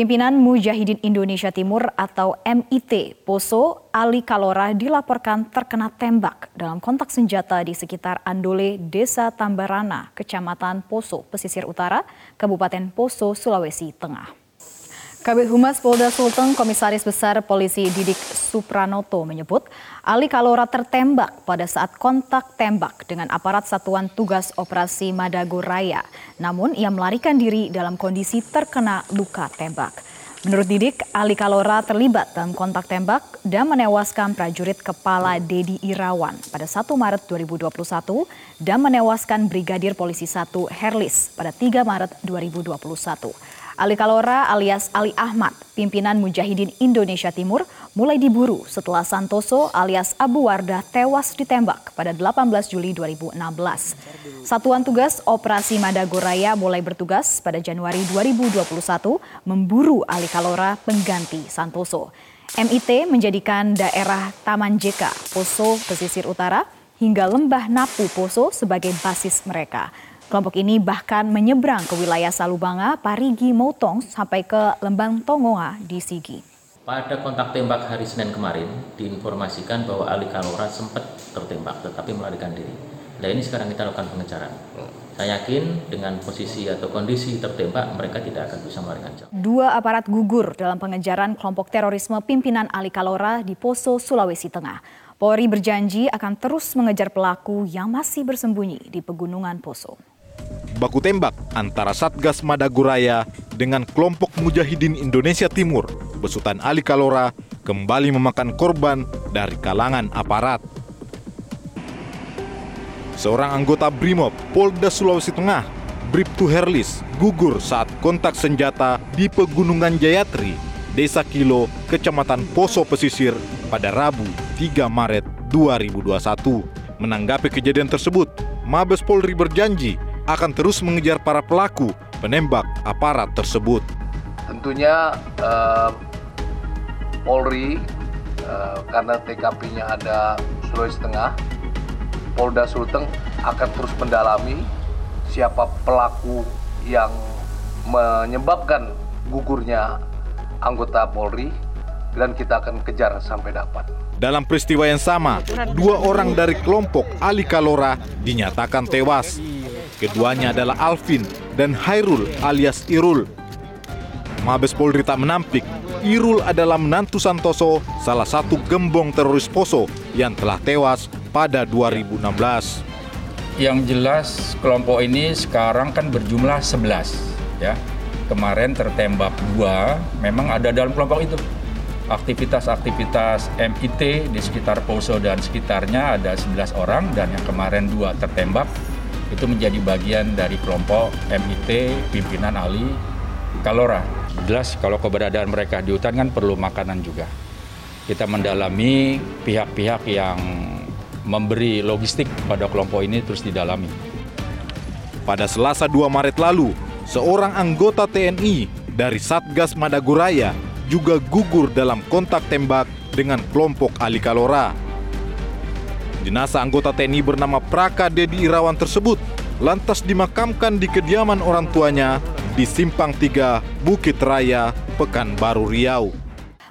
Pimpinan Mujahidin Indonesia Timur atau MIT Poso Ali Kalora dilaporkan terkena tembak dalam kontak senjata di sekitar Andole, Desa Tambarana, Kecamatan Poso, Pesisir Utara, Kabupaten Poso, Sulawesi Tengah. Kabit Humas Polda Sulteng, Komisaris Besar Polisi Didik Supranoto menyebut Ali Kalora tertembak pada saat kontak tembak dengan aparat Satuan Tugas Operasi Madago Raya. Namun ia melarikan diri dalam kondisi terkena luka tembak. Menurut Didik, Ali Kalora terlibat dalam kontak tembak dan menewaskan prajurit kepala Dedi Irawan pada 1 Maret 2021 dan menewaskan Brigadir Polisi 1 Herlis pada 3 Maret 2021. Ali Kalora alias Ali Ahmad, pimpinan Mujahidin Indonesia Timur, mulai diburu setelah Santoso alias Abu Wardah tewas ditembak pada 18 Juli 2016. Satuan Tugas Operasi Madagoraya mulai bertugas pada Januari 2021 memburu Ali Kalora pengganti Santoso. MIT menjadikan daerah Taman JK, Poso, Pesisir Utara, hingga Lembah Napu Poso sebagai basis mereka. Kelompok ini bahkan menyeberang ke wilayah Salubanga, Parigi, Motong sampai ke Lembang Tongoa di Sigi. Pada kontak tembak hari Senin kemarin diinformasikan bahwa Ali Kalora sempat tertembak tetapi melarikan diri. Nah ini sekarang kita lakukan pengejaran. Saya yakin dengan posisi atau kondisi tertembak mereka tidak akan bisa melarikan jauh. Dua aparat gugur dalam pengejaran kelompok terorisme pimpinan Ali Kalora di Poso, Sulawesi Tengah. Polri berjanji akan terus mengejar pelaku yang masih bersembunyi di pegunungan Poso baku tembak antara Satgas Madagoraya dengan kelompok Mujahidin Indonesia Timur, besutan Ali Kalora, kembali memakan korban dari kalangan aparat. Seorang anggota BRIMOB Polda Sulawesi Tengah, Bribtu Herlis, gugur saat kontak senjata di Pegunungan Jayatri, Desa Kilo, Kecamatan Poso Pesisir pada Rabu 3 Maret 2021. Menanggapi kejadian tersebut, Mabes Polri berjanji akan terus mengejar para pelaku penembak aparat tersebut. Tentunya uh, Polri uh, karena TKP-nya ada Sulawesi Tengah, Polda Sulteng akan terus mendalami siapa pelaku yang menyebabkan gugurnya anggota Polri dan kita akan kejar sampai dapat. Dalam peristiwa yang sama, dua orang dari kelompok Ali Kalora dinyatakan tewas Keduanya adalah Alvin dan Hairul alias Irul. Mabes Polri tak menampik, Irul adalah menantu Santoso, salah satu gembong teroris Poso yang telah tewas pada 2016. Yang jelas kelompok ini sekarang kan berjumlah 11 ya. Kemarin tertembak dua, memang ada dalam kelompok itu. Aktivitas-aktivitas MIT di sekitar Poso dan sekitarnya ada 11 orang dan yang kemarin dua tertembak itu menjadi bagian dari kelompok MIT pimpinan Ali Kalora. Jelas kalau keberadaan mereka di hutan kan perlu makanan juga. Kita mendalami pihak-pihak yang memberi logistik pada kelompok ini terus didalami. Pada Selasa 2 Maret lalu, seorang anggota TNI dari Satgas Madagoraya juga gugur dalam kontak tembak dengan kelompok Ali Kalora Jenazah anggota TNI bernama Praka Dedi Irawan tersebut lantas dimakamkan di kediaman orang tuanya di Simpang 3, Bukit Raya, Pekanbaru Riau.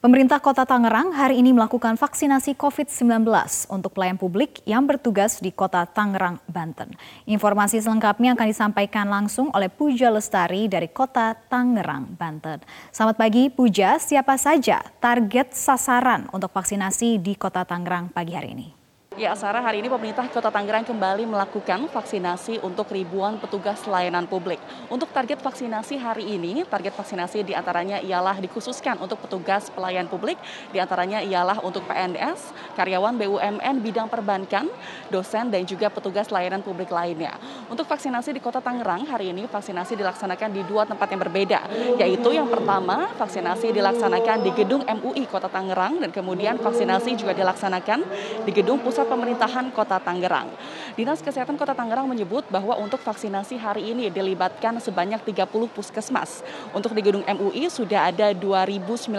Pemerintah Kota Tangerang hari ini melakukan vaksinasi COVID-19 untuk pelayan publik yang bertugas di Kota Tangerang, Banten. Informasi selengkapnya akan disampaikan langsung oleh Puja Lestari dari Kota Tangerang, Banten. Selamat pagi Puja, siapa saja target sasaran untuk vaksinasi di Kota Tangerang pagi hari ini? Ya, Sarah, hari ini pemerintah Kota Tangerang kembali melakukan vaksinasi untuk ribuan petugas layanan publik. Untuk target vaksinasi hari ini, target vaksinasi di antaranya ialah dikhususkan untuk petugas pelayan publik, di antaranya ialah untuk PNS, karyawan BUMN bidang perbankan, dosen, dan juga petugas layanan publik lainnya. Untuk vaksinasi di Kota Tangerang, hari ini vaksinasi dilaksanakan di dua tempat yang berbeda, yaitu yang pertama, vaksinasi dilaksanakan di Gedung MUI Kota Tangerang, dan kemudian vaksinasi juga dilaksanakan di Gedung Pusat Pemerintahan Kota Tangerang. Dinas Kesehatan Kota Tangerang menyebut bahwa untuk vaksinasi hari ini dilibatkan sebanyak 30 puskesmas. Untuk di gedung MUI sudah ada 2.927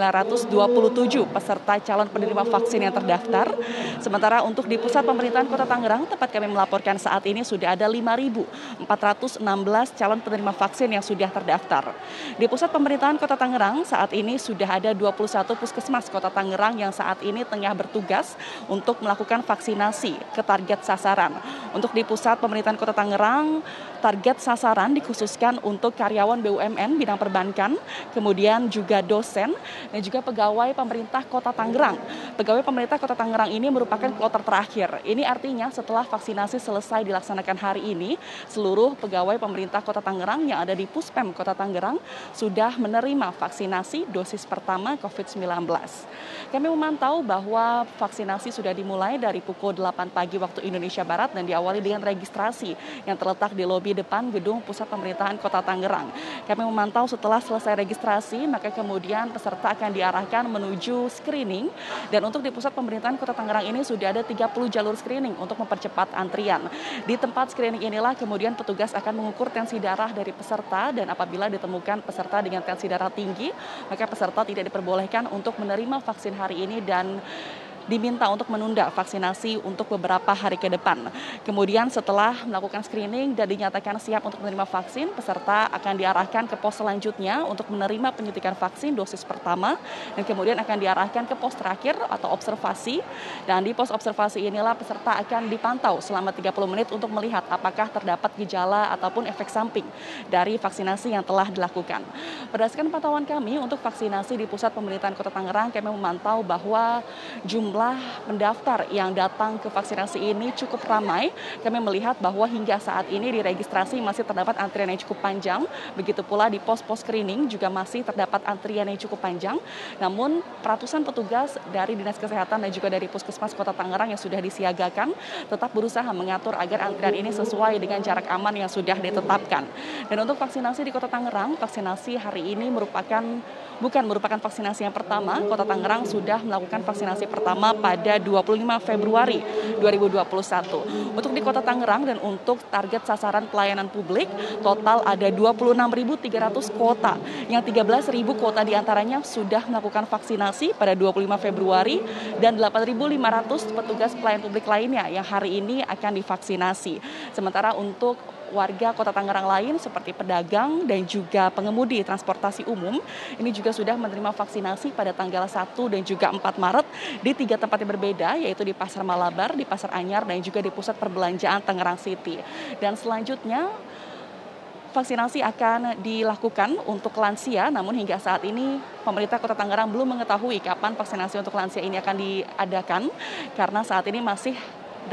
peserta calon penerima vaksin yang terdaftar. Sementara untuk di pusat pemerintahan Kota Tangerang, tempat kami melaporkan saat ini sudah ada 5.416 calon penerima vaksin yang sudah terdaftar. Di pusat pemerintahan Kota Tangerang saat ini sudah ada 21 puskesmas Kota Tangerang yang saat ini tengah bertugas untuk melakukan vaksinasi ke target sasaran. Untuk di pusat pemerintahan Kota Tangerang, target sasaran dikhususkan untuk karyawan BUMN bidang perbankan, kemudian juga dosen dan juga pegawai pemerintah Kota Tangerang. Pegawai pemerintah Kota Tangerang ini merupakan kloter terakhir. Ini artinya setelah vaksinasi selesai dilaksanakan hari ini, seluruh pegawai pemerintah Kota Tangerang yang ada di Puspem Kota Tangerang sudah menerima vaksinasi dosis pertama COVID-19. Kami memantau bahwa vaksinasi sudah dimulai dari pukul 8 pagi waktu Indonesia Barat dan diawali dengan registrasi yang terletak di lobi depan gedung pusat pemerintahan Kota Tangerang. Kami memantau setelah selesai registrasi, maka kemudian peserta akan diarahkan menuju screening dan untuk di pusat pemerintahan Kota Tangerang ini sudah ada 30 jalur screening untuk mempercepat antrian. Di tempat screening inilah kemudian petugas akan mengukur tensi darah dari peserta dan apabila ditemukan peserta dengan tensi darah tinggi, maka peserta tidak diperbolehkan untuk menerima vaksin hari ini dan diminta untuk menunda vaksinasi untuk beberapa hari ke depan. Kemudian setelah melakukan screening dan dinyatakan siap untuk menerima vaksin, peserta akan diarahkan ke pos selanjutnya untuk menerima penyuntikan vaksin dosis pertama dan kemudian akan diarahkan ke pos terakhir atau observasi dan di pos observasi inilah peserta akan dipantau selama 30 menit untuk melihat apakah terdapat gejala ataupun efek samping dari vaksinasi yang telah dilakukan. Berdasarkan pantauan kami untuk vaksinasi di pusat pemerintahan Kota Tangerang, kami memantau bahwa jumlah jumlah pendaftar yang datang ke vaksinasi ini cukup ramai. Kami melihat bahwa hingga saat ini di registrasi masih terdapat antrian yang cukup panjang. Begitu pula di pos-pos screening juga masih terdapat antrian yang cukup panjang. Namun ratusan petugas dari Dinas Kesehatan dan juga dari Puskesmas Kota Tangerang yang sudah disiagakan tetap berusaha mengatur agar antrian ini sesuai dengan jarak aman yang sudah ditetapkan. Dan untuk vaksinasi di Kota Tangerang, vaksinasi hari ini merupakan bukan merupakan vaksinasi yang pertama. Kota Tangerang sudah melakukan vaksinasi pertama pada 25 Februari 2021. Untuk di Kota Tangerang dan untuk target sasaran pelayanan publik total ada 26.300 kota yang 13.000 kota di antaranya sudah melakukan vaksinasi pada 25 Februari dan 8.500 petugas pelayan publik lainnya yang hari ini akan divaksinasi. Sementara untuk warga Kota Tangerang lain seperti pedagang dan juga pengemudi transportasi umum ini juga sudah menerima vaksinasi pada tanggal 1 dan juga 4 Maret di tiga tempat yang berbeda yaitu di Pasar Malabar, di Pasar Anyar dan juga di Pusat Perbelanjaan Tangerang City. Dan selanjutnya vaksinasi akan dilakukan untuk lansia, namun hingga saat ini pemerintah Kota Tangerang belum mengetahui kapan vaksinasi untuk lansia ini akan diadakan karena saat ini masih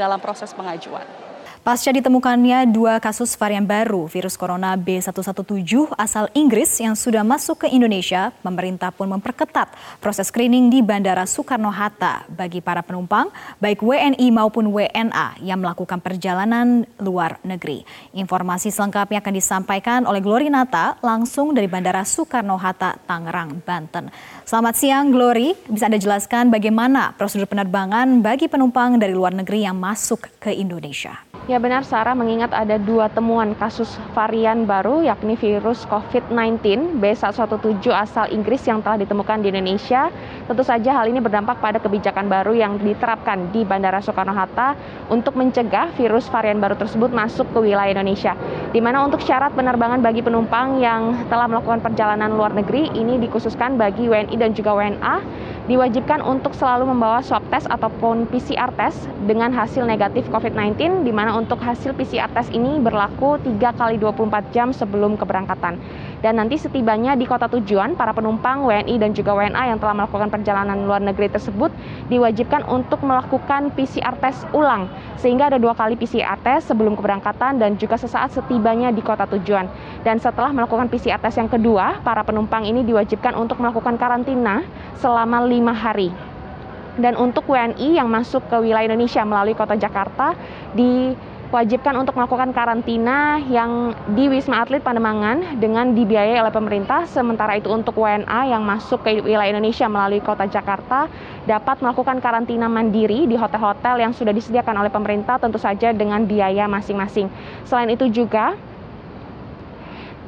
dalam proses pengajuan. Pasca ditemukannya dua kasus varian baru virus corona B117 asal Inggris yang sudah masuk ke Indonesia, pemerintah pun memperketat proses screening di Bandara Soekarno-Hatta bagi para penumpang, baik WNI maupun WNA yang melakukan perjalanan luar negeri. Informasi selengkapnya akan disampaikan oleh Glory Nata langsung dari Bandara Soekarno-Hatta, Tangerang, Banten. Selamat siang, Glory. Bisa Anda jelaskan bagaimana prosedur penerbangan bagi penumpang dari luar negeri yang masuk ke Indonesia? Ya benar Sarah mengingat ada dua temuan kasus varian baru yakni virus COVID-19 B117 asal Inggris yang telah ditemukan di Indonesia. Tentu saja hal ini berdampak pada kebijakan baru yang diterapkan di Bandara Soekarno-Hatta untuk mencegah virus varian baru tersebut masuk ke wilayah Indonesia. Di mana untuk syarat penerbangan bagi penumpang yang telah melakukan perjalanan luar negeri ini dikhususkan bagi WNI dan juga WNA diwajibkan untuk selalu membawa swab test ataupun PCR test dengan hasil negatif COVID-19 di mana untuk hasil PCR test ini berlaku 3 kali 24 jam sebelum keberangkatan. Dan nanti setibanya di kota tujuan, para penumpang WNI dan juga WNA yang telah melakukan perjalanan luar negeri tersebut diwajibkan untuk melakukan PCR test ulang. Sehingga ada dua kali PCR test sebelum keberangkatan dan juga sesaat setibanya di kota tujuan. Dan setelah melakukan PCR test yang kedua, para penumpang ini diwajibkan untuk melakukan karantina selama lima hari. Dan untuk WNI yang masuk ke wilayah Indonesia melalui kota Jakarta di wajibkan untuk melakukan karantina yang di Wisma Atlet Pademangan dengan dibiayai oleh pemerintah. Sementara itu untuk WNA yang masuk ke wilayah Indonesia melalui kota Jakarta dapat melakukan karantina mandiri di hotel-hotel yang sudah disediakan oleh pemerintah tentu saja dengan biaya masing-masing. Selain itu juga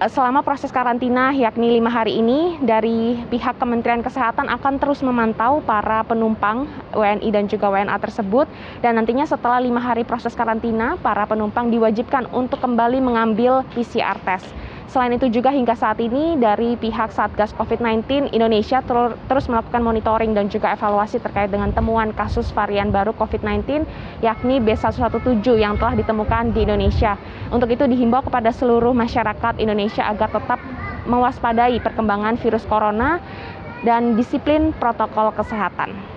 selama proses karantina yakni lima hari ini dari pihak Kementerian Kesehatan akan terus memantau para penumpang WNI dan juga WNA tersebut dan nantinya setelah lima hari proses karantina para penumpang diwajibkan untuk kembali mengambil PCR test. Selain itu juga hingga saat ini dari pihak Satgas COVID-19 Indonesia ter terus melakukan monitoring dan juga evaluasi terkait dengan temuan kasus varian baru COVID-19 yakni B117 yang telah ditemukan di Indonesia. Untuk itu dihimbau kepada seluruh masyarakat Indonesia agar tetap mewaspadai perkembangan virus corona dan disiplin protokol kesehatan.